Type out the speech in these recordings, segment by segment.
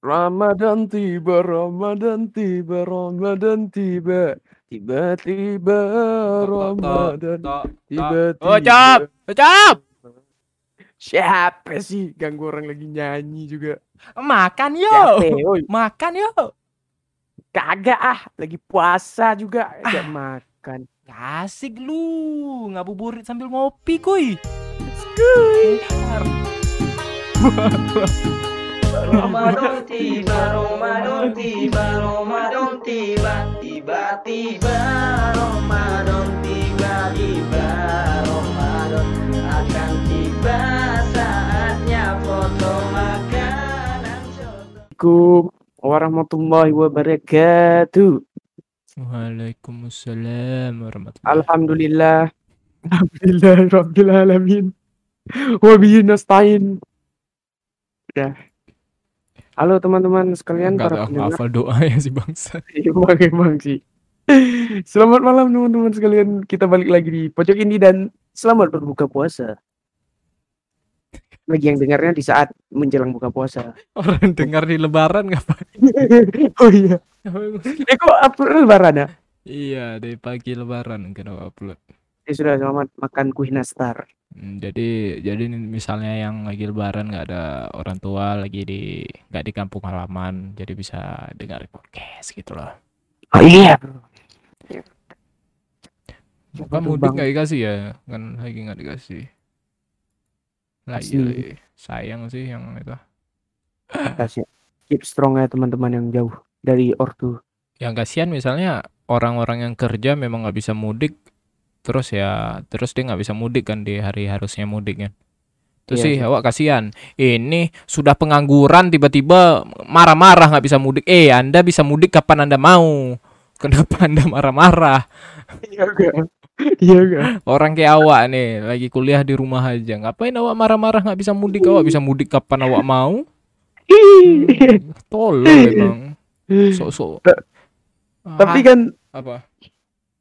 Ramadan tiba, Ramadan tiba, Ramadan tiba. Tiba-tiba Ramadan tiba-tiba. Oh, cap, cap. Siapa sih ganggu orang lagi nyanyi juga? Makan yo. Makan yo. Kagak ah, lagi puasa juga gak Ah. makan. Asik lu, ngabuburit sambil ngopi kuy. Ramadan tiba, Ramadan tiba, Ramadan tiba, tiba-tiba Ramadan tiba, tiba Ramadan akan tiba saatnya foto makanan Assalamualaikum warahmatullahi wabarakatuh. Waalaikumsalam warahmatullahi Alhamdulillah. Alhamdulillah rabbil alamin. Wa bihi nasta'in. Ya. Halo teman-teman sekalian Enggak para pendengar. hafal doanya si bangsa. Emang emang sih. Selamat malam teman-teman sekalian. Kita balik lagi di pojok ini dan selamat berbuka puasa. Bagi yang dengarnya di saat menjelang buka puasa. Orang dengar di lebaran ngapain? oh iya. Eh kok upload lebaran ya? iya, dari pagi lebaran kenapa upload. Ya sudah selamat makan kuih nastar. Hmm, jadi jadi misalnya yang lagi lebaran nggak ada orang tua lagi di nggak di kampung halaman jadi bisa dengar podcast gitu loh. Oh iya. Betul, mudik nggak dikasih ya kan lagi nggak dikasih. Lagi Asli. lagi. sayang sih yang itu. Kasih. Keep strong ya teman-teman yang jauh dari ortu. Yang kasihan misalnya orang-orang yang kerja memang nggak bisa mudik terus ya terus dia nggak bisa mudik kan di hari harusnya mudik kan. Terus Iya sih sih. awak kasihan. Ini sudah pengangguran tiba-tiba marah-marah nggak bisa mudik. Eh, Anda bisa mudik kapan Anda mau. Kenapa Anda marah-marah? Iya enggak? Iya enggak? Orang kayak awak nih lagi kuliah di rumah aja. Ngapain awak marah-marah nggak bisa mudik? Awak bisa mudik kapan awak mau? Hmm, tolol emang. Sok-sok. Ta- Tapi Ah, kan apa?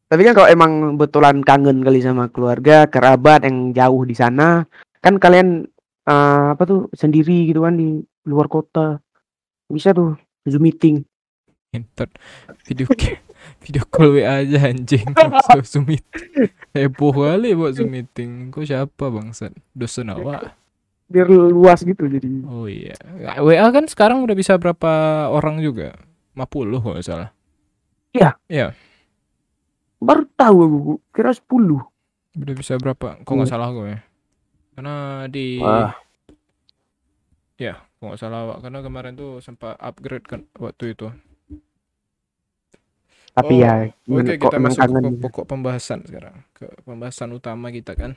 Tapi kan kalau emang betulan kangen kali sama keluarga, kerabat yang jauh di sana, kan kalian eh, apa tuh sendiri gitu kan di luar kota. Bisa tuh Zoom meeting. Entot video video call WA aja anjing. So- Zoom meeting heboh kali buat Zoom meeting. Kok siapa bangsat? Dosen awak. Biar luas gitu jadi. oh iya. WA kan sekarang udah bisa berapa orang juga? 50 kalau salah Baru tahu aku, kira 10. udah bisa berapa? Kok nggak salah gue karena di Wah. ya kok nggak salah awak karena kemarin tuh sempat upgrade kan waktu itu. Tapi Oh, ya oke kok kita masuk ke pokok pembahasan sekarang. Ke pembahasan utama kita kan.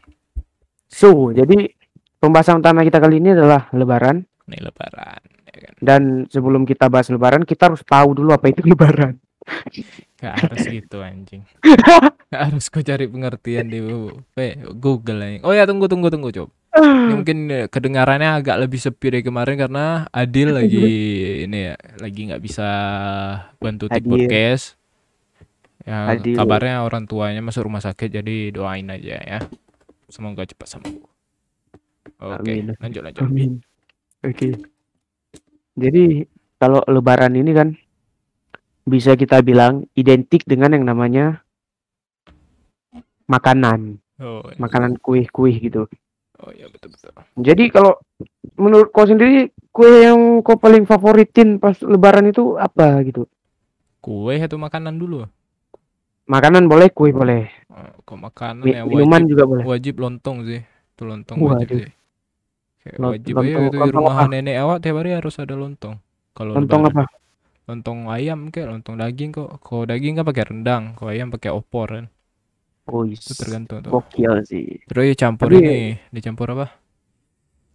So, jadi pembahasan utama kita kali ini adalah lebaran. Nih lebaran ya kan? Dan sebelum kita bahas lebaran, kita harus tahu dulu apa itu lebaran. Gak harus gitu anjing. Gak harus kau cari pengertian di Google anjing. Oh ya tunggu tunggu tunggu coba. Ini mungkin eh, kedengarannya agak lebih sepi dari kemarin karena Adil lagi ini ya lagi nggak bisa bantu tik Adil. podcast. Ya Adil. kabarnya orang tuanya masuk rumah sakit jadi doain aja ya. Semoga cepat sembuh. Oke, Amin. lanjut lanjut. Amin. Oke. Jadi kalau lebaran ini kan bisa kita bilang identik dengan yang namanya makanan, Oh, iya. makanan kue-kue gitu. oh iya betul betul. Jadi kalau menurut kau sendiri kue yang kau paling favoritin pas lebaran itu apa gitu? Kue atau makanan dulu? Makanan boleh, kue boleh. Oh, kok makanan Mi- ya minuman wajib juga boleh. wajib lontong sih itu lontong Waduh. wajib sih Kayak Lont- wajib aja lontong- itu di lontong rumah apa? nenek awak tiap hari harus ada lontong kalau Lontong lebaran. apa? Lontong ayam kayak lontong daging kok kalau daging kan pakai rendang kalau ayam pakai opor kan Oh, itu tergantung tuh Gokil sih. terus dicampur Tapi- ini dicampur apa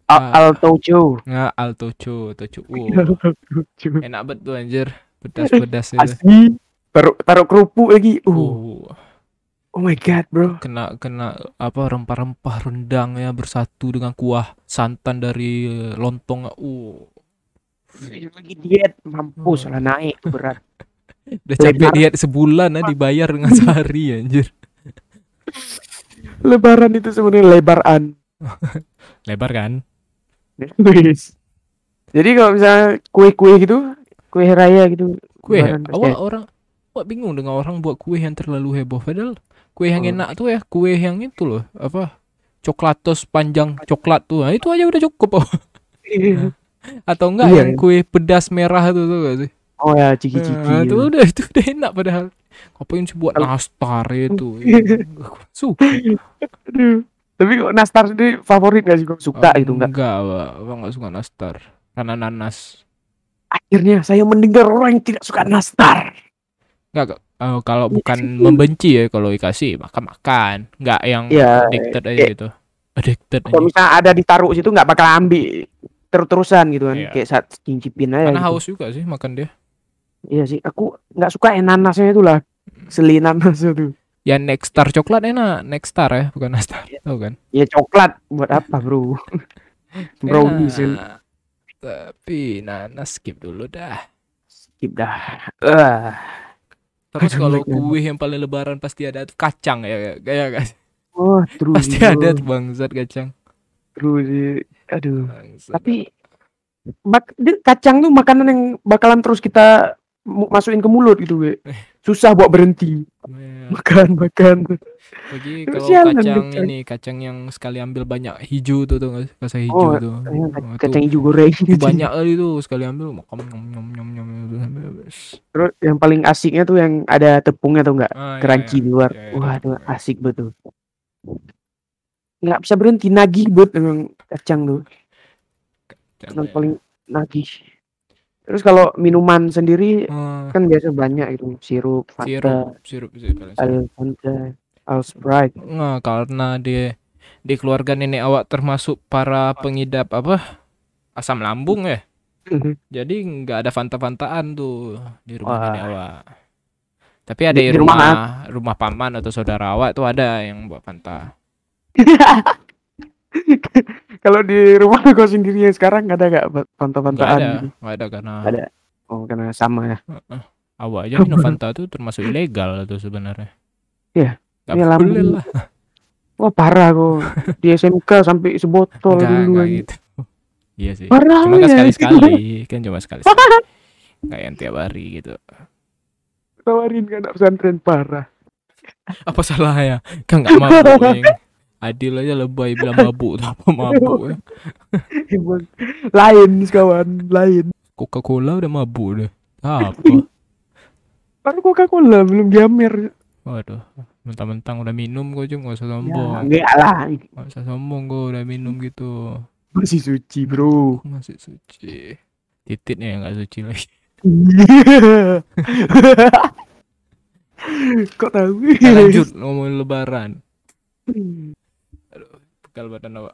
Al Ah. Altojo. nggak altocho tocho Iya. uh, enak banget tuh anjir pedas pedas itu Asli. Taruh taruh kerupuk lagi. Uh. uh Oh my god, bro. kena kena apa rempah-rempah rendangnya bersatu dengan kuah santan dari lontong uh Lagi diet mampus lah naik berat. Udah capek diet sebulan nah dibayar dengan sehari anjir. Lebaran itu sebenarnya lebaran. Lebar kan? Jadi kalau misalnya kue-kue gitu, kue raya gitu, Kue, ada. orang awak bingung dengan orang buat kue yang terlalu heboh padahal kue yang Oh. enak tuh ya kue yang itu loh apa coklatos panjang coklat tuh nah, itu aja udah cukup oh. Iya. Atau enggak Iya, yang iya. kue pedas merah tuh tuh gak sih Oh ya, ciki-ciki. Nah, itu gitu. udah itu udah enak padahal ngapain sih buat nastar itu suka Aduh. Tapi kok nastar sendiri favorit gak sih kok suka gitu enggak? enggak Pak. Enggak suka nastar karena nanas Akhirnya saya mendengar orang yang tidak suka nastar. enggak Kak. Eh, kalau bukan membenci ya kalau dikasih makan makan enggak yang Iya. addicted aja kayak- gitu addicted Kalau misalnya ada ditaruh situ nggak bakal ambil terus-terusan gitu kan. Iya. Kayak saat cincipin aja. karena gitu. haus juga sih makan dia Iya sih, aku nggak suka yang nanasnya itu lah. Seli nanas itu. Ya Nextar coklat enak, Nextar ya, bukan Nastar. Tahu kan? Ya coklat buat apa, Bro? Yang Enak. Tapi nanas skip dulu dah. skip dah. Eh. Terus kalau kue yang paling lebaran pasti ada tuh kacang ya, kayak kan? Oh, true. Pasti bro. ada tuh bangsat kacang. True sih. Aduh. Bangsat. Tapi bak dia- kacang tuh makanan yang bakalan terus kita masukin ke mulut gitu, Be. Susah buat berhenti. Ya, Makan, makan. Bagi kalau sialan kacang ini, kacang yang sekali ambil banyak hijau tuh tuh rasa hijau Oh, tuh. Tuh- Kacang hijau goreng. itu banyak kali tuh sekali ambil makan nyom nyom nyom nyom. Terus yang paling asiknya tuh yang ada tepungnya tuh enggak? Ah, iya, Crunchy iya. di luar. Iya, iya, Wah, iya. itu asik betul. Nggak bisa berhenti nagih buat emang kacang tuh. Kacang, ya. paling nagih. Terus kalau minuman sendiri Ah, kan biasa banyak itu sirup, Fanta, sirup, sirup paling sirup. Al Fanta, Al Sprite. Nah, karena dia di keluarga nenek awak termasuk para pengidap apa asam lambung ya. Jadi nggak ada fanta-fantaan tuh di rumah Wah. nenek awak. Tapi ada Di- di, di rumah rumah rumah paman atau saudara awak tuh ada yang buat fanta. Kalau di rumah kau sendiri yang sekarang nggak ada nggak Nggak Fanta-Fantaan ada, gitu? nggak ada karena Nggak ada. Oh, karena sama ya. awak aja minum fanta tuh termasuk ilegal tuh sebenarnya. Iya. Nggak boleh lambung. lah. Wah, parah kok. Di SMK sampai sebotol Nggak, dulu. nggak anjing. gitu. Iya sih. Parah Cuma kan ya. sekali-sekali, kan cuma sekali-sekali. Nggak yang tiap hari gitu. Tawarin kan anak pesantren parah. apa salahnya kan nggak yang adil aja lebay bilang mabuk apa mabuk ya lain kawan, lain. Coca Cola udah mabuk deh apa Baru Coca-Cola belum jamer. waduh mentang-mentang udah minum gue nggak usah Ya, sombong enggak lah. usah sombong gue udah minum gitu Masih suci, Bro. masih suci titiknya yang nggak suci lagi Kok tahu? Lanjut ngomongin lebaran bekal badan awak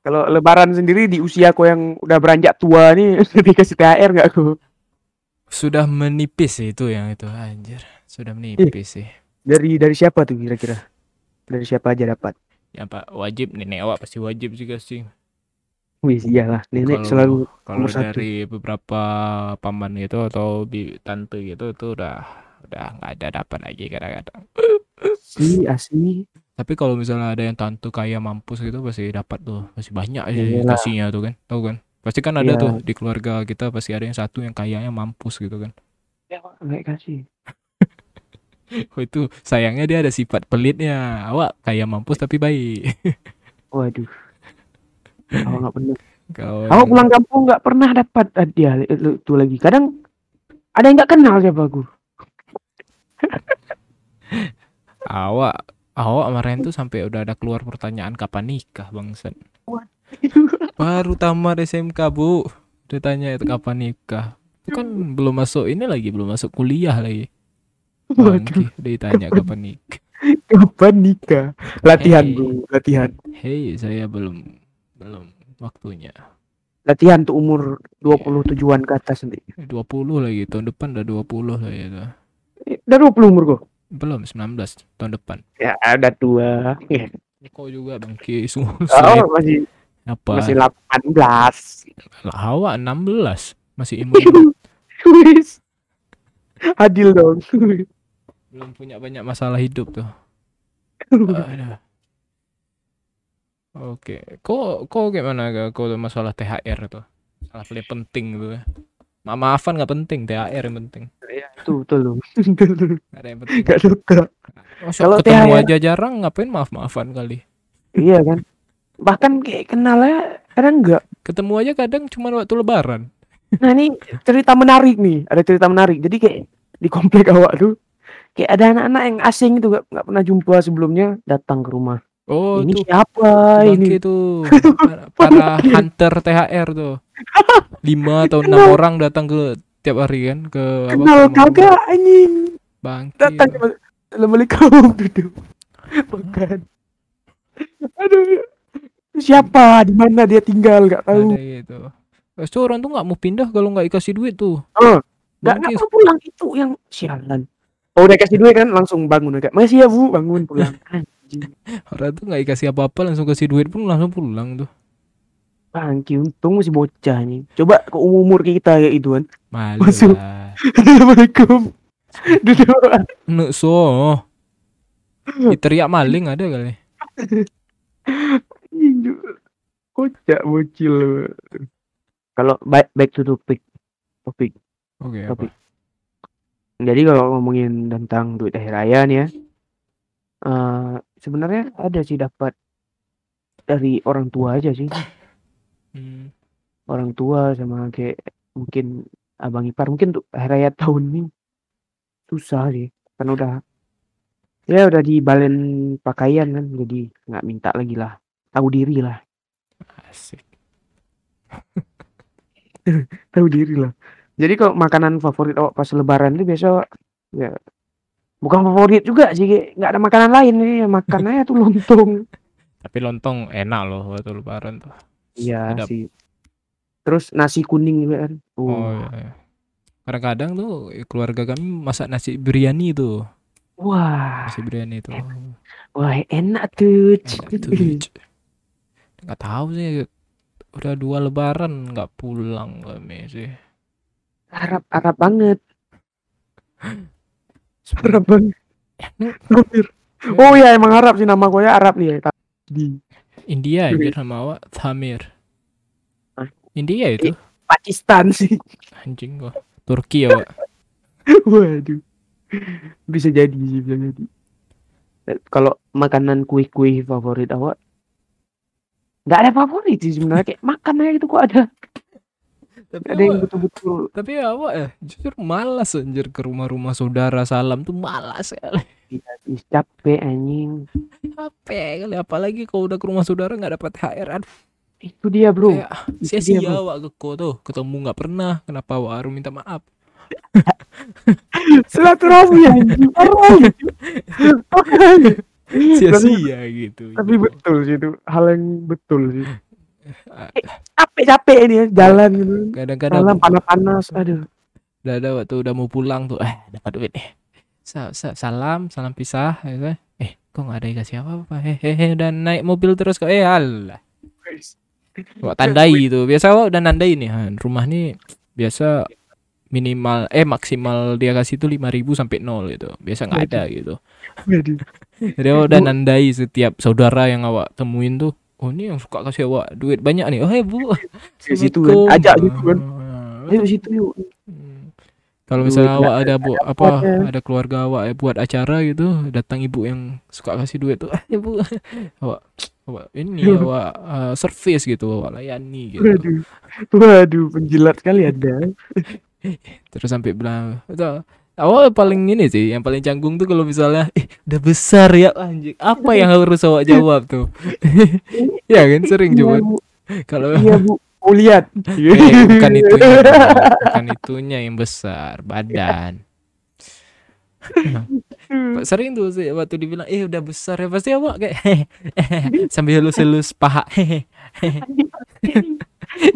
Kalau lebaran sendiri di usia kau yang udah beranjak tua nih dikasih THR nggak kau? sudah menipis sih itu yang itu anjir sudah menipis sih Dari dari siapa tuh kira-kira? Dari siapa aja dapat? ya pak wajib nenek awak pasti wajib juga sih Wih, iyalah. Nenek Kalau- selalu kalau Nomor satu. dari beberapa paman gitu atau bi tante gitu itu udah udah nggak ada dapat lagi kadang-kadang sih asli. Tapi kalau misalnya ada yang tante kaya mampus gitu pasti dapat tuh pasti banyak aja Iyalah. kasihnya tuh kan tahu kan pasti kan ada Iya. tuh di keluarga kita pasti ada yang satu yang kayanya mampus gitu kan Ya, nggak kasih. oh itu sayangnya dia ada sifat pelitnya awak kaya mampus tapi baik Waduh. Awak nggak pernah. kalau Awak yang- pulang kampung nggak pernah dapat hadiah itu lagi. Kadang ada yang nggak kenal siapa aku. awak awak kemarin tuh sampai udah ada keluar pertanyaan kapan nikah bangsan Baru tamat SMK, Bu. Dia tanya itu kapan nikah. Itu kan belum masuk ini lagi, belum masuk kuliah lagi. Waduh, Bangki, dia tanya kapan nikah. kapan nikah? Latihan, Hey. bro. Latihan. Hei, saya belum belum waktunya. Latihan tuh umur 27-an ke atas nanti. 20 lagi, tahun depan udah 20 saya tuh. Eh, Udah 20 umur kok. Belum 19 tahun depan. Ya, ada tua. Kau juga Bangki, semua Oh, masih apa? masih 18. Lah, awak 16 masih imun. Adil dong. belum punya banyak masalah hidup tuh. Aduh. Oke, kok kok gimana kak? Kok masalah THR tuh? Salah pilih penting gitu ya. Ma maafan nggak penting, THR yang penting. Ya, itu betul loh. Nggak ada yang penting. Gak suka. Masa Kalau ketemu THR aja jarang, ngapain maaf-maafan kali? Iya kan. Bahkan kayak kenalnya kadang enggak. Ketemu aja kadang cuma waktu lebaran. Nah ini cerita menarik nih. Ada cerita menarik. Jadi kayak di komplek awak tuh kayak ada anak-anak yang asing itu nggak nggak pernah jumpa sebelumnya datang ke rumah. Oh, ini tuh siapa ini? tuh. Para, para hunter THR tuh. Lima atau enam orang datang ke tiap hari kan ke apa, Kenal ke rumah-rumah. kagak anjing. Bangke. Datang cuma Assalamualaikum duduk. Makan. Aduh. Siapa? Di mana dia tinggal? Gak tahu. Ada gitu. Pasti orang tuh nggak mau pindah kalau nggak dikasih duit tuh. Oh, Gak mau pulang itu yang sialan. Oh udah kasih duit kan langsung bangun kayak masih ya bu bangun pulang. Orang tuh nggak dikasih apa-apa langsung kasih duit pun langsung pulang tuh. Bangki untung masih bocah nih. Coba ke umur kita kayak itu kan. Malu Masuk. Assalamualaikum. Duduk. Nek so. Diteriak maling ada kali. Kocak bocil. Kalau back back to topik. Topik. Oke, apa? Topik. Jadi kalau ngomongin tentang duit akhir raya nih ya. eh sebenarnya ada sih dapat dari orang tua aja sih. Hmm. Orang tua sama kayak mungkin abang ipar mungkin untuk hari raya tahun ini susah sih kan udah ya udah dibalen pakaian kan jadi nggak minta lagi lah tahu diri lah Asik. tahu diri lah jadi kalau makanan favorit awak pas lebaran itu biasa ya bukan favorit juga sih kayak nggak ada makanan lain nih makan aja tuh lontong Tapi lontong enak loh waktu lebaran tuh. iya Sedap. sih terus nasi kuning juga kan Oh, oh, iya, iya. Kadang-kadang tuh keluarga kami masak nasi biryani tuh. wah Nasi biryani tuh. wah enak tuh Enak tuh. Nggak tahu sih udah dua lebaran nggak pulang kami sih. Arab Arab banget Arab banget. Hampir. Oh ya emang Arab sih nama gue ya Arab nih ya. Di India anjir nama awak Thamir. Hah? India itu Pakistan sih. anjing gua. Turki ya, Wak. Waduh. Bisa jadi sih bisa jadi. Eh, Kalau makanan kue-kue favorit awak nggak ada favorit sih sebenarnya kayak makan aja gitu kok ada Tapi ada yang betul-betul tapi awak ya jujur malas anjir ke rumah-rumah saudara salam tuh malas kali. Ih, capek anjing Capek kali apalagi kalau udah ke rumah saudara nggak dapat HR aduh itu dia bro kayak dia, bro. awak ke ko tuh ketemu nggak pernah kenapa awak harus minta maaf silaturahmi anjing parah gitu. Parah. sia-sia gitu tapi betul sih itu hal yang betul sih. Capek-capek ini ya jalan gitu. Kadang-kadang jalan panas-panas aduh. Udah ada waktu udah mau pulang tuh eh dapat duit nih. Sa sa- salam salam pisah ya kan? eh kok nggak ada yang kasih apa apa hehehe udah naik mobil terus kok eh alah. Wah, tandai itu? Biasa wah udah nandai nih rumah nih biasa minimal eh maksimal dia kasih tuh 5000 sampai nol itu biasa nggak ada gitu. Jadi udah nandai setiap saudara yang awak temuin tuh oh ini yang suka kasih awak duit banyak nih oh eh bu. Ke situ kan, ajak gitu kan. Ah, ayo situ yuk. Hmm. Kalau misalnya awak ada bu apa apa-apanya. ada keluarga awak ya buat acara gitu, datang ibu yang suka kasih duit tuh, ah ibu, awak awak ini awak uh, service gitu, awak layani gitu. waduh. Waduh penjilat sekali ada Terus sampai bilang, "Tuh, awak paling ini sih, yang paling canggung tuh kalau misalnya, eh udah besar ya anjing, apa yang harus awak jawab tuh? ya kan sering iya coba bu. Kalau iya bu. Mau lihat. Eh, bukan itunya, bukan itunya yang besar, badan. Sering tuh sih waktu dibilang eh udah besar ya. Pasti awak kayak sambil halus-halus paha.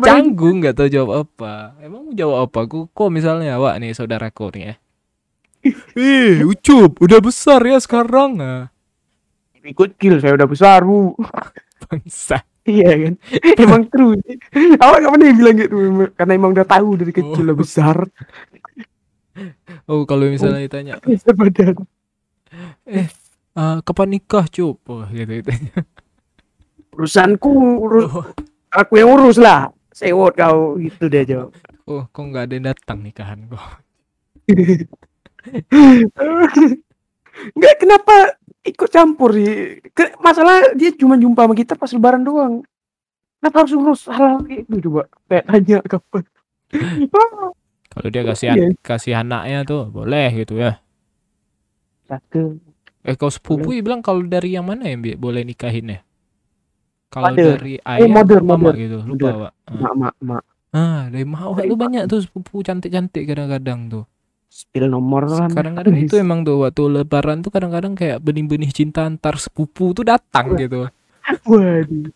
Canggung nggak tahu jawab apa. Emang jawab apa? Aku kok misalnya awak nih saudaraku nih ya eh ucup udah besar ya sekarang. Ah. Ikut kill saya udah besar bu. Bangsa iya kan? Emang true. Sih. awak nggak pernah bilang gitu karena emang udah tahu dari kecil Oh. udah besar. Oh kalau misalnya ditanya. Besar badan "Ah, kapan nikah cup? Oh, gitu gitu. Urusanku urus Oh. aku yang urus lah. Sewot kau gitu deh Jo. Oh, kok nggak ada yang datang nikahan kok. Enggak kenapa ikut campur sih? Ke- masalah dia cuma jumpa sama kita pas lebaran doang. Kenapa harus urus hal kayak itu coba? Kayak tanya kapan? Kalau dia kasih Iya. kasih anaknya tuh boleh gitu ya. Cakep. Eh kau sepupu ya bilang kalau dari yang mana yang boleh nikahin ya? Kalau Mother. dari ayah mother, atau mama mother. gitu, lupa Mother. Ah. Mak mak mak. Ah, dari mak. banyak tuh sepupu cantik-cantik kadang-kadang tuh. Spill nomor lah. Kadang-kadang itu emang tuh waktu lebaran tuh kadang-kadang kayak benih-benih cinta antar sepupu tuh datang gitu. Waduh.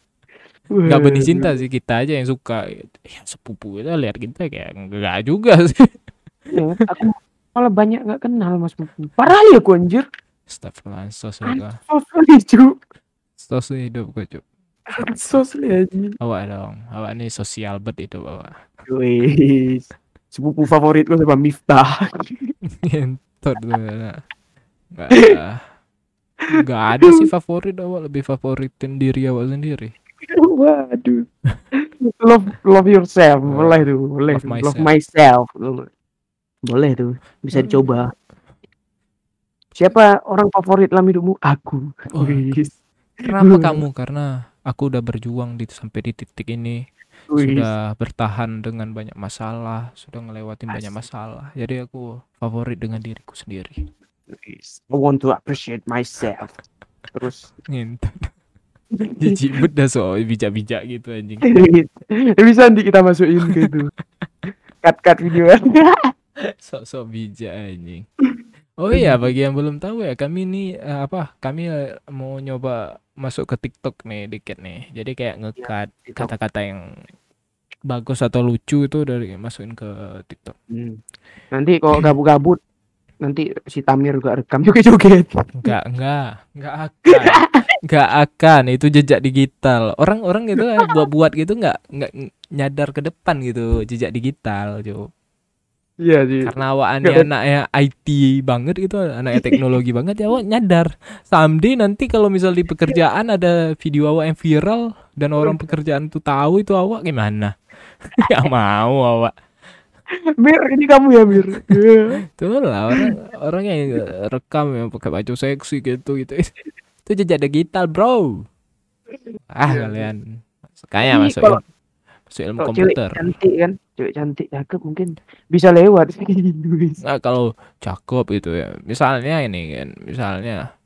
Nggak benih cinta sih kita aja yang suka. Ya sepupu itu lihat kita kayak enggak juga sih. Ya, aku malah banyak nggak kenal mas Pupu. Parah ya aku anjir. Astagfirullah, sos juga. Sos hidup gue cuk. Sos anjir. Awak dong, awak nih sosial bet hidup awak. Wis. Sepupu favoritku sama Miftah. Ngentot tuh. Nggak, nggak ada sih favorit awak lebih favoritin diri awak sendiri. Waduh. love love yourself. Boleh tuh, boleh. Love tuh. Love myself. Boleh tuh. Bisa Hmm. dicoba. Siapa orang favorit dalam hidupmu? Aku. Oh. Kenapa kamu? Karena aku udah berjuang di sampai di titik ini, Wis. sudah bertahan dengan banyak masalah, sudah ngelewatin banyak masalah. Jadi aku favorit dengan diriku sendiri. I want to appreciate myself. Terus Ngentot. Jijik dah so bijak-bijak gitu anjing. bisa nanti kita masukin ke itu. Cut-cut video. Sok-sok bijak anjing. Oh iya, bagi yang belum tahu ya, kami ini eh, apa? Kami eh, mau nyoba masuk ke TikTok nih dikit nih. Jadi kayak ngekat kata-kata yang bagus atau lucu itu dari masukin ke TikTok. Hmm. Nanti kalau gabut-gabut nanti si Tamir juga rekam joget-joget. Enggak, enggak, enggak akan. Enggak akan, itu jejak digital. Orang-orang gitu eh, buat-buat gitu enggak enggak nyadar ke depan gitu, jejak digital, Jo. Iya sih. Karena awak anaknya IT banget gitu, anaknya teknologi banget ya awak nyadar. Someday nanti kalau misal di pekerjaan ada video awak yang viral dan orang pekerjaan tuh tahu itu awak gimana? Gak mau awak. Mir, ini kamu ya Mir. Tuh lah orang orang yang rekam yang pakai baju seksi gitu gitu. Itu jejak digital, Bro. Ah, Iya. kalian kayaknya Ini masuk ilmu, masuk ilmu komputer. cantik kan, cewek cantik cakep mungkin bisa lewat. Nah, kalau cakep itu ya. Misalnya ini kan, misalnya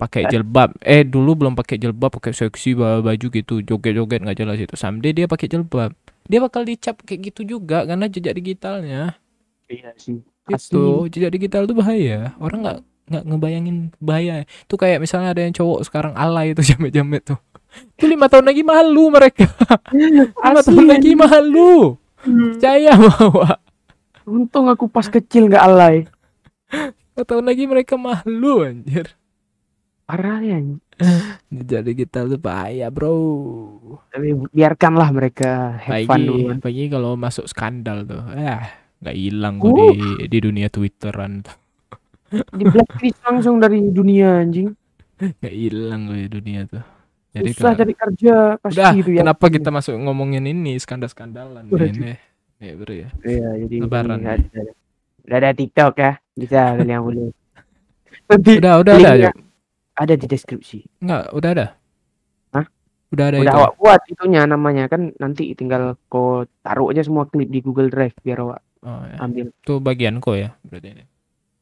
pakai jilbab. Eh dulu belum pakai jilbab, pakai seksi bawa baju gitu, joget-joget nggak jelas itu. Someday dia pakai jilbab. Dia bakal dicap kayak gitu juga karena jejak digitalnya. Iya sih. Itu jejak digital itu bahaya. Orang nggak nggak ngebayangin bahaya. Itu kayak misalnya ada yang cowok sekarang alay itu jamet-jamet tuh. Itu lima tahun lagi malu mereka. Lima tahun lagi malu. Hmm. Bawa. Untung aku pas kecil nggak alay. Tahun lagi mereka malu anjir. Parah ya. Jejak digital itu bahaya bro. Tapi biarkanlah mereka have fun dulu. Pagi, pagi kalau masuk skandal tuh, ah nggak hilang Uh. kok di di dunia Twitteran tuh, Di blacklist langsung dari dunia anjing. nggak hilang kok di dunia tuh. Jadi Susah kalau- cari kerja pasti udah, itu ya. kenapa kita masuk ngomongin ini skandal-skandalan ini? Ya bro ya. Iya, jadi Lebaran. ini ada, udah ada TikTok ya. Bisa kalian boleh. Udah, udah ada, Jok. ada di deskripsi. Nggak, udah ada. Hah? Udah ada Udah itu. awak buat itunya namanya kan nanti tinggal kau taruh aja semua klip di Google Drive biar awak Oh, ya. ambil. Itu bagian kok ya berarti ini.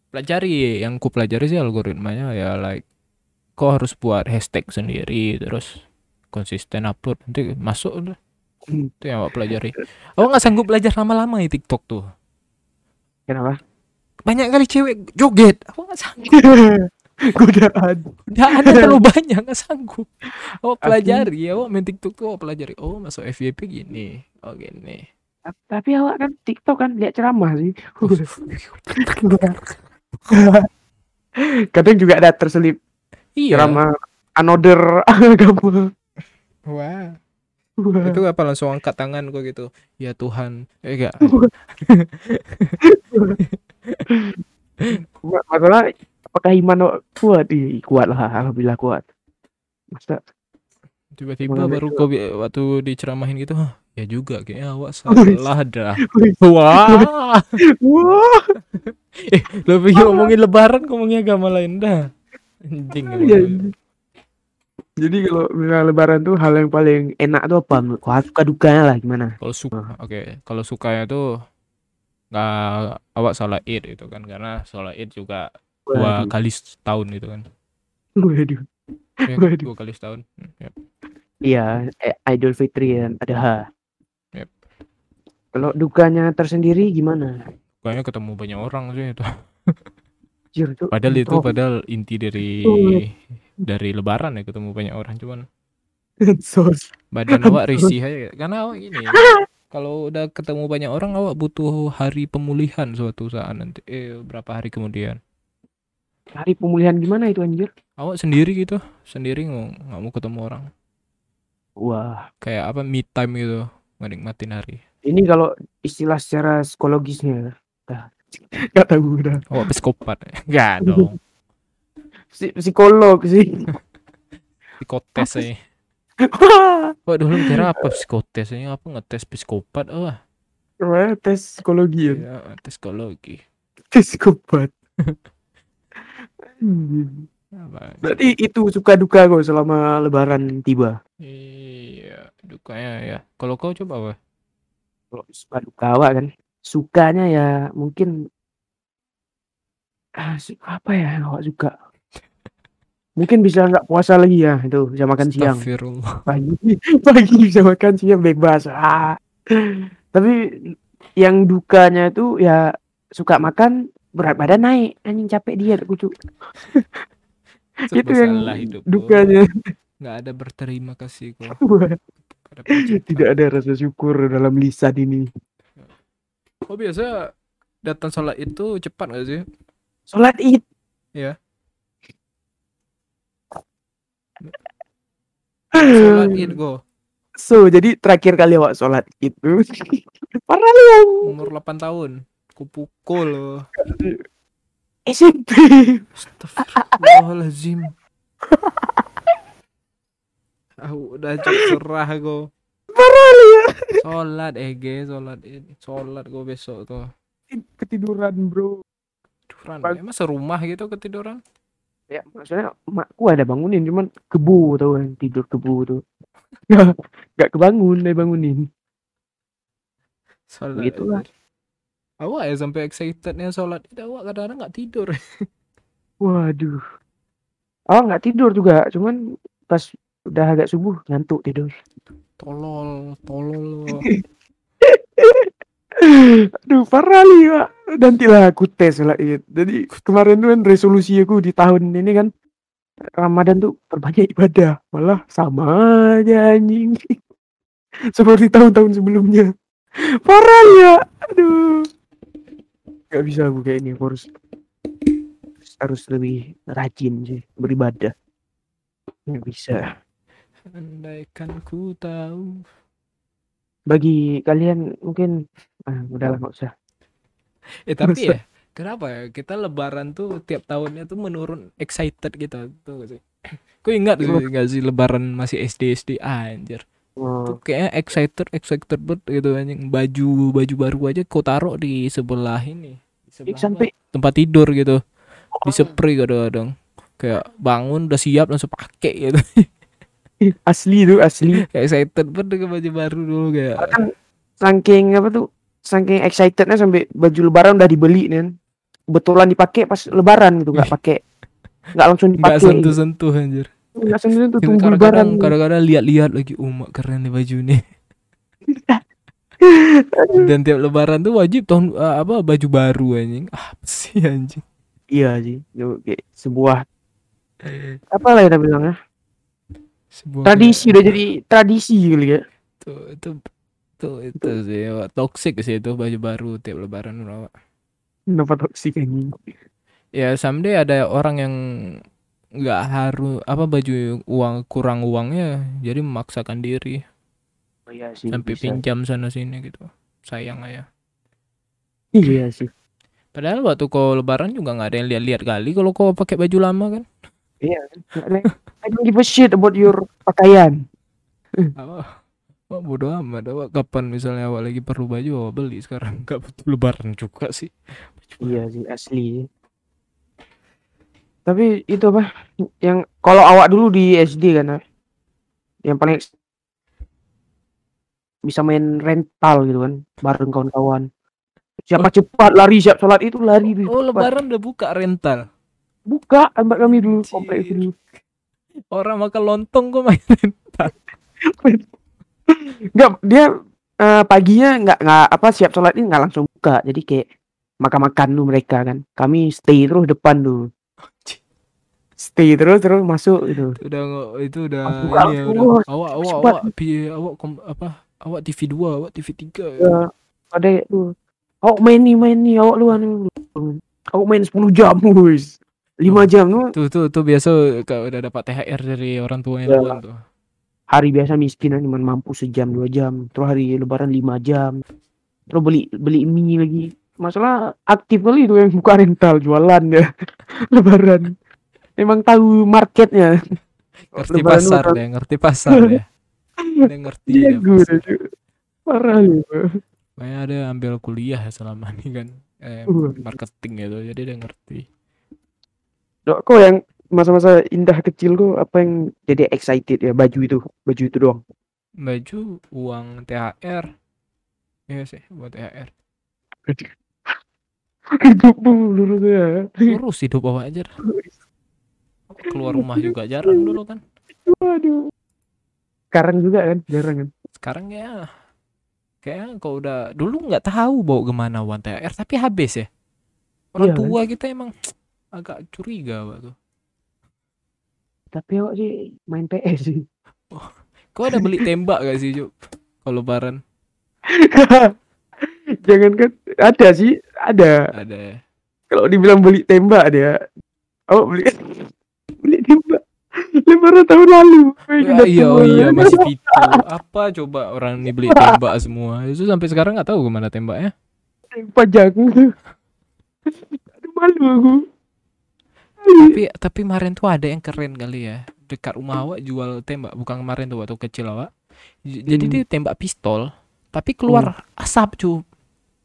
Pelajari yang ku pelajari sih algoritmanya ya like kau harus buat hashtag sendiri terus konsisten upload nanti masuk udah. Hmm. Itu yang awak pelajari. Awak nggak sanggup belajar lama-lama di TikTok tuh. Kenapa? Banyak kali cewek joget. Awak nggak sanggup. Godaan. Ada terlalu banyak nggak sanggup. Awak pelajari, awak main TikTok tuh awak pelajari. Oh masuk FYP gini. Oh gini. Tapi awak kan TikTok kan lihat ceramah sih. Kadang juga ada terselip Iya. ceramah another agama. Wah. Wah. Itu apa langsung angkat tangan kok gitu. Ya Tuhan. Eh enggak. Ma- Masalah apakah iman kuat? Ih, kuat lah, alhamdulillah kuat. Masa Tiba-tiba baru kau bi- waktu diceramahin gitu, "Hah, ya juga kayaknya awak salah dah. Wah, Wah, lo pikir ngomongin lebaran ngomongin agama lain dah. Anjing iya. lu. Jadi kalau misalnya lebaran tuh hal yang paling enak tuh apa? Kau suka dukanya lah gimana? Kalau suka, oke, kalau sukanya tuh nggak awak salah id itu kan karena sholat id juga dua Waduh, kali setahun gitu kan. waduh. Ya, Waduh. dua kali setahun. Hmm, ya. Iya, eh, Idul Fitri dan ada H. Yep. Kalau dukanya tersendiri gimana? Kayaknya ketemu banyak orang sih itu. Jir, tuh, Padahal itu padahal inti dari dari lebaran ya ketemu banyak orang cuman. Sos. badan awak risih aja. Karena awak gini kalau udah ketemu banyak orang awak butuh hari pemulihan suatu saat nanti eh berapa hari kemudian. Hari pemulihan gimana itu anjir? awak sendiri gitu sendiri nggak nggak mau ketemu orang. Wah, kayak apa me time gitu menikmatin hari. Ini kalau istilah secara psikologisnya. Gak tahu udah. awak psikopat nggak dong Psi- psikolog sih. psikotes Wah, Wah dulu kira apa psikotes ini apa ngetes psikopat oh Wah, tes psikologi ya. ya tes psikologi Tes psikopat. Berarti itu suka duka kok selama lebaran tiba. iya dukanya ya kalau kau coba apa Kalau suka duka awak kan. Sukanya ya mungkin ah, apa ya yang awak suka? Mungkin bisa nggak puasa lagi ya itu bisa makan siang. Pagi pagi bisa makan siang bebas. Ah. Tapi yang dukanya itu ya suka makan berat badan naik anjing capek diet kucu itu yang hidup dukanya nggak ada berterima kasih kok tidak ada rasa syukur dalam lisan ini oh biasa datang sholat itu cepat gak sih? Sholat id. Sholat id go. So jadi terakhir kali awak sholat itu parah lu umur 8 tahun. Kupukul. SMP Astagfirullahaladzim Aku udah cok serah parah lu ya Sholat Sholat id Sholat go besok tuh. Ketiduran bro. Tiduran Pag- Emang serumah gitu ketiduran? Ya maksudnya makku ada bangunin cuman kebu tau kan tidur kebu tuh. Nggak nggak kebangun dia bangunin. Sholat Begitulah. anjir. Awak ya sampai excitednya sholat. Id Awak kadang-kadang gak tidur. Waduh. Oh nggak tidur juga cuman pas udah agak subuh ngantuk tidur Tolol Tolol. Lo. Aduh parah nih pak Nantilah aku tes lah Id. Jadi kemarin tuh kan resolusi aku di tahun ini kan Ramadan tuh perbanyak ibadah. Malah sama aja anjing. Seperti tahun-tahun sebelumnya. Parah ya Aduh. Gak bisa aku kayak ini harus Harus lebih rajin sih Beribadah. Gak bisa Andaikan ku tahu Bagi kalian mungkin ah, Udahlah gak usah Eh tapi ya Kenapa ya kita lebaran tuh tiap tahunnya tuh menurun excited gitu tuh gak sih? Kau ingat Iya. gak, sih lebaran masih SD SD anjir. Oh, Tuh kayaknya excited excited banget gitu anjing. Baju baju baru aja kau taruh di sebelah ini. Di sebelah Sampai tempat tidur gitu. Di spray kadang-kadang. Kayak bangun udah siap langsung pakai gitu. Asli tuh asli Kayak excited banget dengan baju baru dulu kayak. kan saking apa tuh saking excitednya sampai baju lebaran udah dibeli nih kan. kebetulan dipakai pas lebaran gitu nggak pakai nggak langsung dipakai sentuh-sentuh anjir. nggak sentuh tuh Kita tunggu lebaran kadang-kadang lihat-lihat lagi oh mak keren nih baju nih. Dan tiap lebaran tuh wajib tahun eh, apa baju baru anjing. Ah, sih anjing. iya kayak sebuah apa lah ya bilangnya Sebuah tradisi udah jadi tradisi kali ya. Tuh, itu tuh itu sih Wak. toxic sih itu baju baru tiap lebaran Wak. kenapa toksik anjing? Ya someday ada orang yang nggak harus apa baju uang kurang uangnya jadi memaksakan diri. Oh, iya sih sampai bisa. pinjam sana sini gitu. Sayang aja iya sih. Padahal waktu kau lebaran juga nggak ada yang lihat-lihat kali kalau kau pakai baju lama kan iya kan ada- I don't give a shit about your pakaian Awak, awak bodo amat. Awak kapan misalnya awak lagi perlu baju awak beli sekarang. Gak butuh lebaran juga sih. Iya sih asli. Tapi itu apa? Yang kalau awak dulu di SD kan, ah, yang paling bisa main rental gitu kan, bareng kawan-kawan. Siapa cepat lari siap sholat itu lari Oh cepat. lebaran udah buka rental. Buka tempat kami dulu komplek itu dulu. Orang makan lontong kok main rental. Enggak, dia eh, paginya nggak nggak apa siap sholat ini nggak langsung buka. Jadi kayak makan-makan dulu mereka kan. Kami stay terus depan dulu. Stay terus terus masuk itu. Udah nggak itu udah Langsung ini ya udah. Awak awak awak pi awak kom, apa? Awak TV 2, awak TV 3 ya. Ya, ada tuh. Awak main nih main nih awak luan nih. Awak main 10 jam guys. 5 Oh. jam tuh Tuh tuh tuh biasa kalau udah dapat THR dari orang tuanya Ya. luan tuh. hari biasa miskin cuma mampu sejam dua jam terus hari lebaran 5 jam terus beli beli mie lagi masalah aktif kali itu yang buka rental jualan ya lebaran emang tahu marketnya Ngerti Lebaran pasar lebaran. deh, ngerti pasar ya. Dia ngerti Iya dia gue pasar. parah lu Makanya ada ambil kuliah selama ini kan eh, marketing gitu jadi dia ngerti kok yang masa-masa indah kecil kok apa yang jadi excited ya? Baju itu baju itu doang. Baju uang THR iya sih buat THR hidupmu dulu ya. Terus hidup awak aja keluar rumah juga jarang dulu kan. Waduh. Sekarang juga kan jarang kan? Sekarang ya. Kayak kau udah dulu nggak tahu bawa ke mana uang THR tapi habis ya. Orang Iya kan? tua kita emang agak curiga Pak tuh tapi awak sih main PS sih kau ada beli tembak gak sih Juk kalau lebaran Jangan kan ada sih, ada. ada ya Kalau dibilang beli tembak dia. Oh, beli beli tembak. Lebaran tahun lalu. Udah iya oh iya masih gitu apa coba orang ini beli tembak semua itu sampai sekarang nggak tahu ke mana tembaknya Pajak. Aduh malu aku. Tapi tapi kemarin tuh ada yang keren kali ya. Dekat rumah awak jual tembak. Bukan kemarin tuh waktu kecil awak. J- jadi Hmm. dia tembak pistol tapi keluar asap cu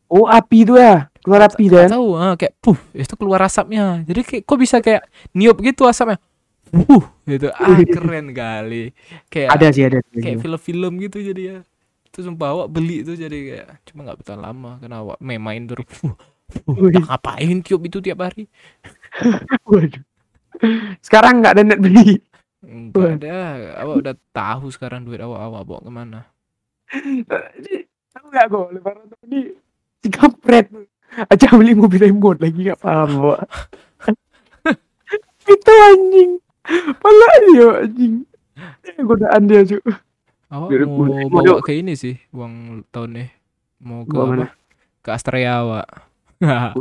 Oh, api itu ya. Keluar api dan. tahu ah, kayak puh itu keluar asapnya. Jadi kayak kok bisa kayak niup gitu asapnya? Puh gitu. Ah keren kali. Kayak Ada sih ada. kayak film-film gitu jadi ya. Itu sumpah awak beli itu jadi kayak cuma nggak bertahan lama. Karena awak main main terus Wih. dah ngapain tiup itu tiap hari Waduh. Sekarang nggak ada net beli. enggak ada awak udah tahu sekarang duit awak awak bawa ke mana Tahu nggak kok lebaran tahun ini si kampret aja beli mobil remote lagi nggak paham bawa. itu anjing. Pala dia anjing. Eh, Godaan dia cuy. awak mau bawa ke ini sih uang tahun nih mau ke apa mana? ke Astrea awak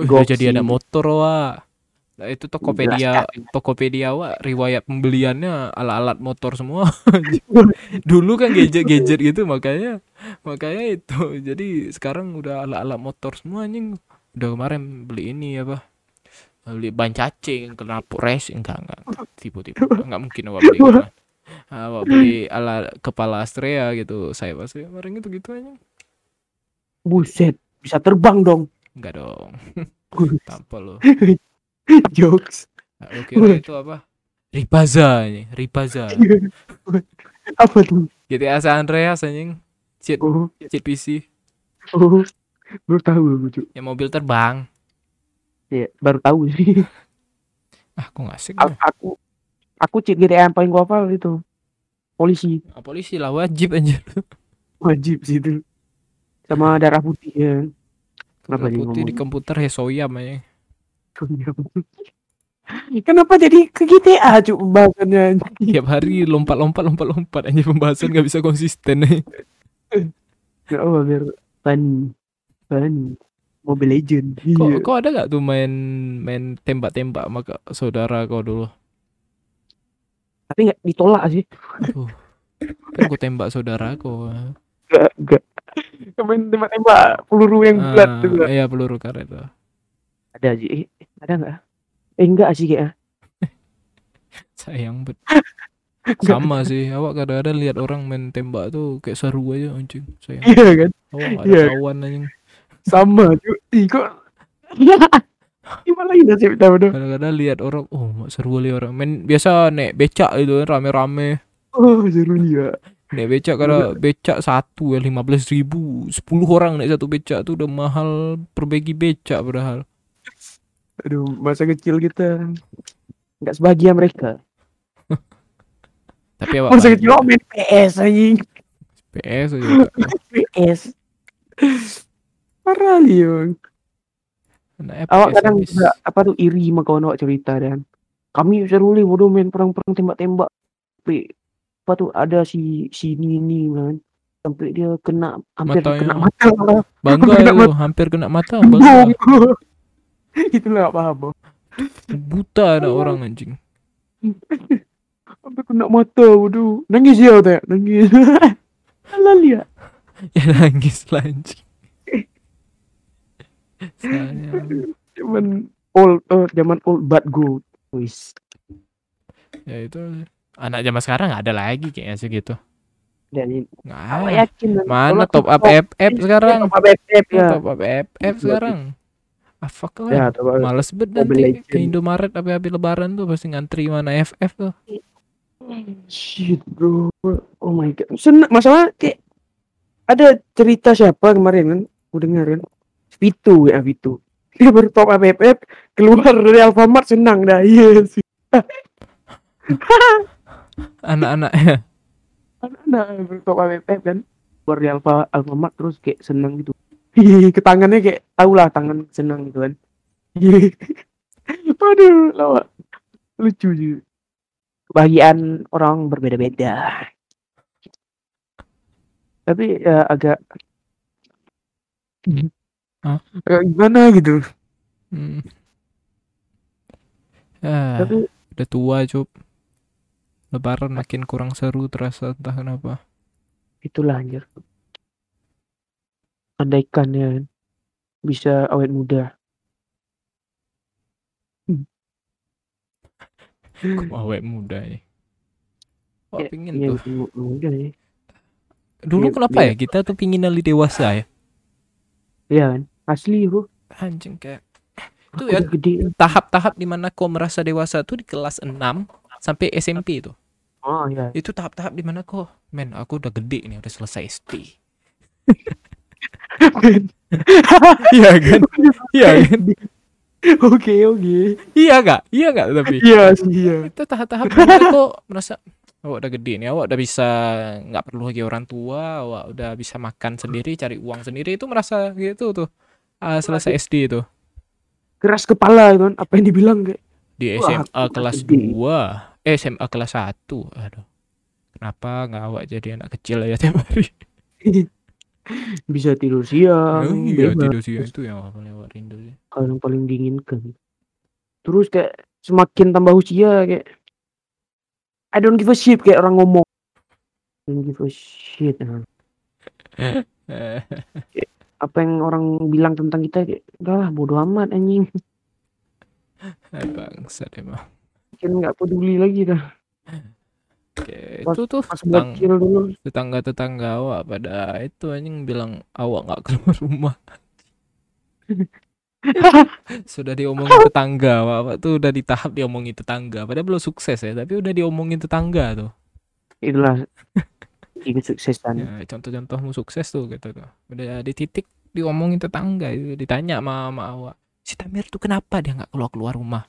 Wih. Udah jadi ada motor wak. Nah, itu Tokopedia Tokopedia wak riwayat pembeliannya alat-alat motor semua. Dulu kan gadget-gadget gitu makanya makanya itu. Jadi sekarang udah alat-alat motor semua anjing. Udah kemarin beli ini apa? Beli ban cacing knalpot racing. Enggak enggak tipu-tipu enggak mungkin awak beli gitu awak beli alat kepala Astrea gitu saya pasti kemarin gitu gitu aja Buset, bisa terbang dong. Enggak dong tanpa lo Jokes. Nah, lu kira itu apa? Ripaza ini, Ripaza. Apa tuh? GTA San Andreas anjing. Cheat, Oh, cheat PC. oh. Baru tahu aku cuy. Yang mobil terbang. Iya, baru tahu sih. Ah, kok nggak asik A- ya? aku aku cheat GTA yang paling gua hafal itu. Polisi Ah, polisi lah wajib anjir. wajib sih itu. Sama darah putih ya. Kenapa putih di ngomong? komputer Hesoyam aja. Kenapa jadi ke GTA cuy pembahasannya? Tiap hari lompat-lompat lompat-lompat aja pembahasan nggak bisa konsisten nih. Gak apa biar funny. Funny. Mobile Legend. Kok, Iya. kok ada nggak tuh main main tembak-tembak sama saudara kau dulu? Tapi nggak ditolak sih. Aduh. Kan gue tembak saudara kau. Gak, gak. Main tembak-tembak peluru yang bulat Ah, tuh. Gak. iya peluru karet tuh. Ada sih. Eh, ada nggak? Eh enggak sih kayaknya. Sayang bet. Sama sih, awak kadang-kadang lihat orang main tembak tuh kayak seru aja anjing. Sayang. Iya kan? Awak ada Iya. kawan anjing. Sama cuy. Ih kok Gimana lagi nasib kita berdua? Kadang-kadang lihat orang, oh seru kali orang main biasa naik becak itu kan rame-rame. Oh seru juga. Naik becak kalau becak satu ya lima belas ribu, sepuluh orang naik satu becak tuh udah mahal perbaiki becak padahal. Aduh masa kecil kita nggak sebahagia mereka. Tapi awak Masa kecil oh, main PS anjing. PS aja. PS. Parah li bang. Anak Awak kadang juga apa tuh iri sama kawan awak cerita dan kami seru li bodoh main perang-perang tembak-tembak. Tapi apa tuh ada si si ini ini kan sampai dia kena hampir Matanya. kena mata. Bangga Kena itu, hampir kena mata, bangga. Itulah paham. Bang. Buta ada orang anjing. Sampai kena mata bodoh. Nangis dia tanya, nangis. Alah lihat. Ya nangis lah anjing. Zaman old eh, zaman old but good. Wis. Ya itu anak zaman sekarang nggak ada lagi kayaknya segitu. Dan Nggak yakin kan? Mana top up FF sekarang? Top up FF ya. Top up FF sekarang. Ah fuck lah. Ya. Males banget nanti ke Indomaret tapi habis lebaran tuh pasti ngantri mana FF tuh. Shit bro. Oh my god. Sen masalah kayak ada cerita siapa kemarin kan? Aku dengar kan. Vitu ya Vitu. Dia baru top up FF keluar dari Alfamart senang dah. Yes. Anak-anaknya. Anak-anak up FF kan. Keluar dari Alfa Alfamart terus kayak senang gitu. Ke tangannya kayak tau lah tangan senang gitu kan. Aduh, lawak. Lucu juga. Kebahagiaan orang berbeda-beda. Tapi ya agak Hah? agak gimana gitu. Hmm. Ah, Tapi udah tua cup. Lebaran makin kurang seru terasa entah kenapa. itulah anjir. Andaikan ya bisa awet muda. Kok awet muda ya. Wah, Ya, pingin Iya, tuh. mu- muda ya. Dulu Iya, kenapa ya kita tuh pingin nali dewasa ya? Iya kan? Asli bro. Anjing kayak itu ya tahap-tahap di mana kau merasa dewasa tuh di kelas 6 sampai SMP itu. Oh iya. Itu tahap-tahap di mana kau, men aku udah gede nih, udah selesai SD. Iya kan? Iya kan? Oke oke. Iya gak? Iya gak tapi? Iya sih iya. itu tahap-tahap kok merasa awak udah gede nih awak udah bisa nggak perlu lagi orang tua awak udah bisa makan sendiri cari uang sendiri itu merasa gitu tuh Ah, selesai SD itu Keras kepala kan. Apa yang dibilang kayak. di Wah, SMA aku kelas gede. 2 eh SMA kelas 1 aduh kenapa nggak awak jadi anak kecil ya tiap hari bisa tidur siang. oh, iya bebas. tidur siang itu yang paling awak rindu sih Hal yang paling diinginkan. Terus kayak semakin tambah usia kayak I don't give a shit kayak orang ngomong. I don't give a shit. Eh, Apa yang orang bilang tentang kita kayak udahlah bodo amat anjing. bangsat emang Mungkin nggak peduli lagi dah. Oke, Pas- itu tuh Pas tetang- dulu. tetangga-tetangga awak pada itu anjing bilang awak nggak keluar rumah sudah diomongin tetangga awak, tuh udah di tahap diomongin tetangga padahal belum sukses ya tapi udah diomongin tetangga tuh Itulah kesuksesan. ya, contoh-contohmu sukses tuh gitu tuh udah di titik diomongin tetangga itu ditanya sama, sama awak si Tamir tuh kenapa dia nggak keluar keluar rumah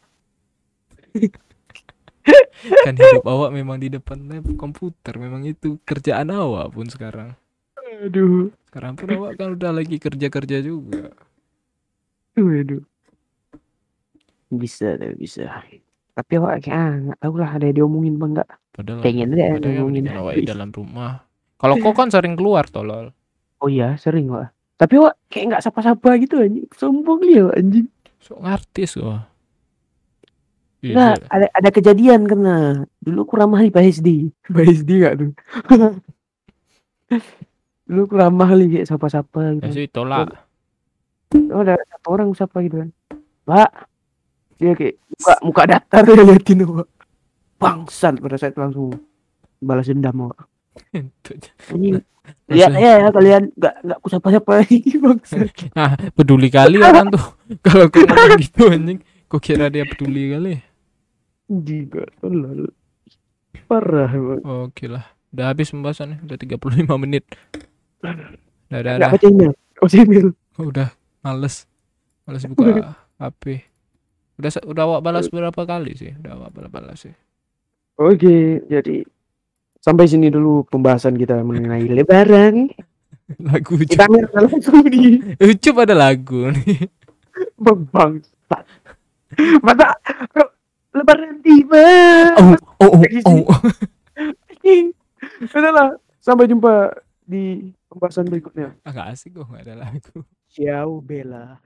kan hidup awak memang di depan laptop komputer memang itu kerjaan awak pun sekarang Aduh. sekarang pun awak kan udah lagi kerja kerja juga Waduh. Bisa, tapi bisa. Tapi awak kayak ah, nggak tahu lah ada yang diomongin apa enggak. Padahal Pengen deh ada yang mendingan awak di dalam rumah. Kalau kau kan sering keluar tolol. Oh iya, sering wak. Tapi wak kayak nggak sapa-sapa gitu anjing. Sombong dia wak, anjing. Sok ngartis wah. Iya, Nah, ada ada kejadian karena dulu aku ramah di Pak SD. Pak SD gak tuh? dulu aku ramah kali kayak sapa-sapa ya gitu. sih tolak. Oh, ada satu orang sapa gitu kan. Pak, dia kayak muka muka datar dia liatin wak. Bangsat pada saat itu langsung. balas dendam. Itu. Ini lihat ya, ya kalian nggak nggak ku siapa-siapa lagi bangsa. ah peduli kali orang tuh kalau ngomong gitu anjing kok kira dia peduli kali Juga tolol. Parah oke lah udah habis pembahasannya udah 35 menit udah udah, udah. baca email. Baca email. Oh, udah males males buka HP udah udah awak balas berapa kali sih udah awak balas balas sih Oke, jadi sampai sini dulu pembahasan kita mengenai lebaran. lagu Kita Ucup langsung di Ucup ada lagu nih bangsat. Masa lebaran tiba. oh oh oh, oh. Anjing. Udahlah, sampai jumpa di pembahasan berikutnya. agak asik kok nggak ada lagu Ciao Bella.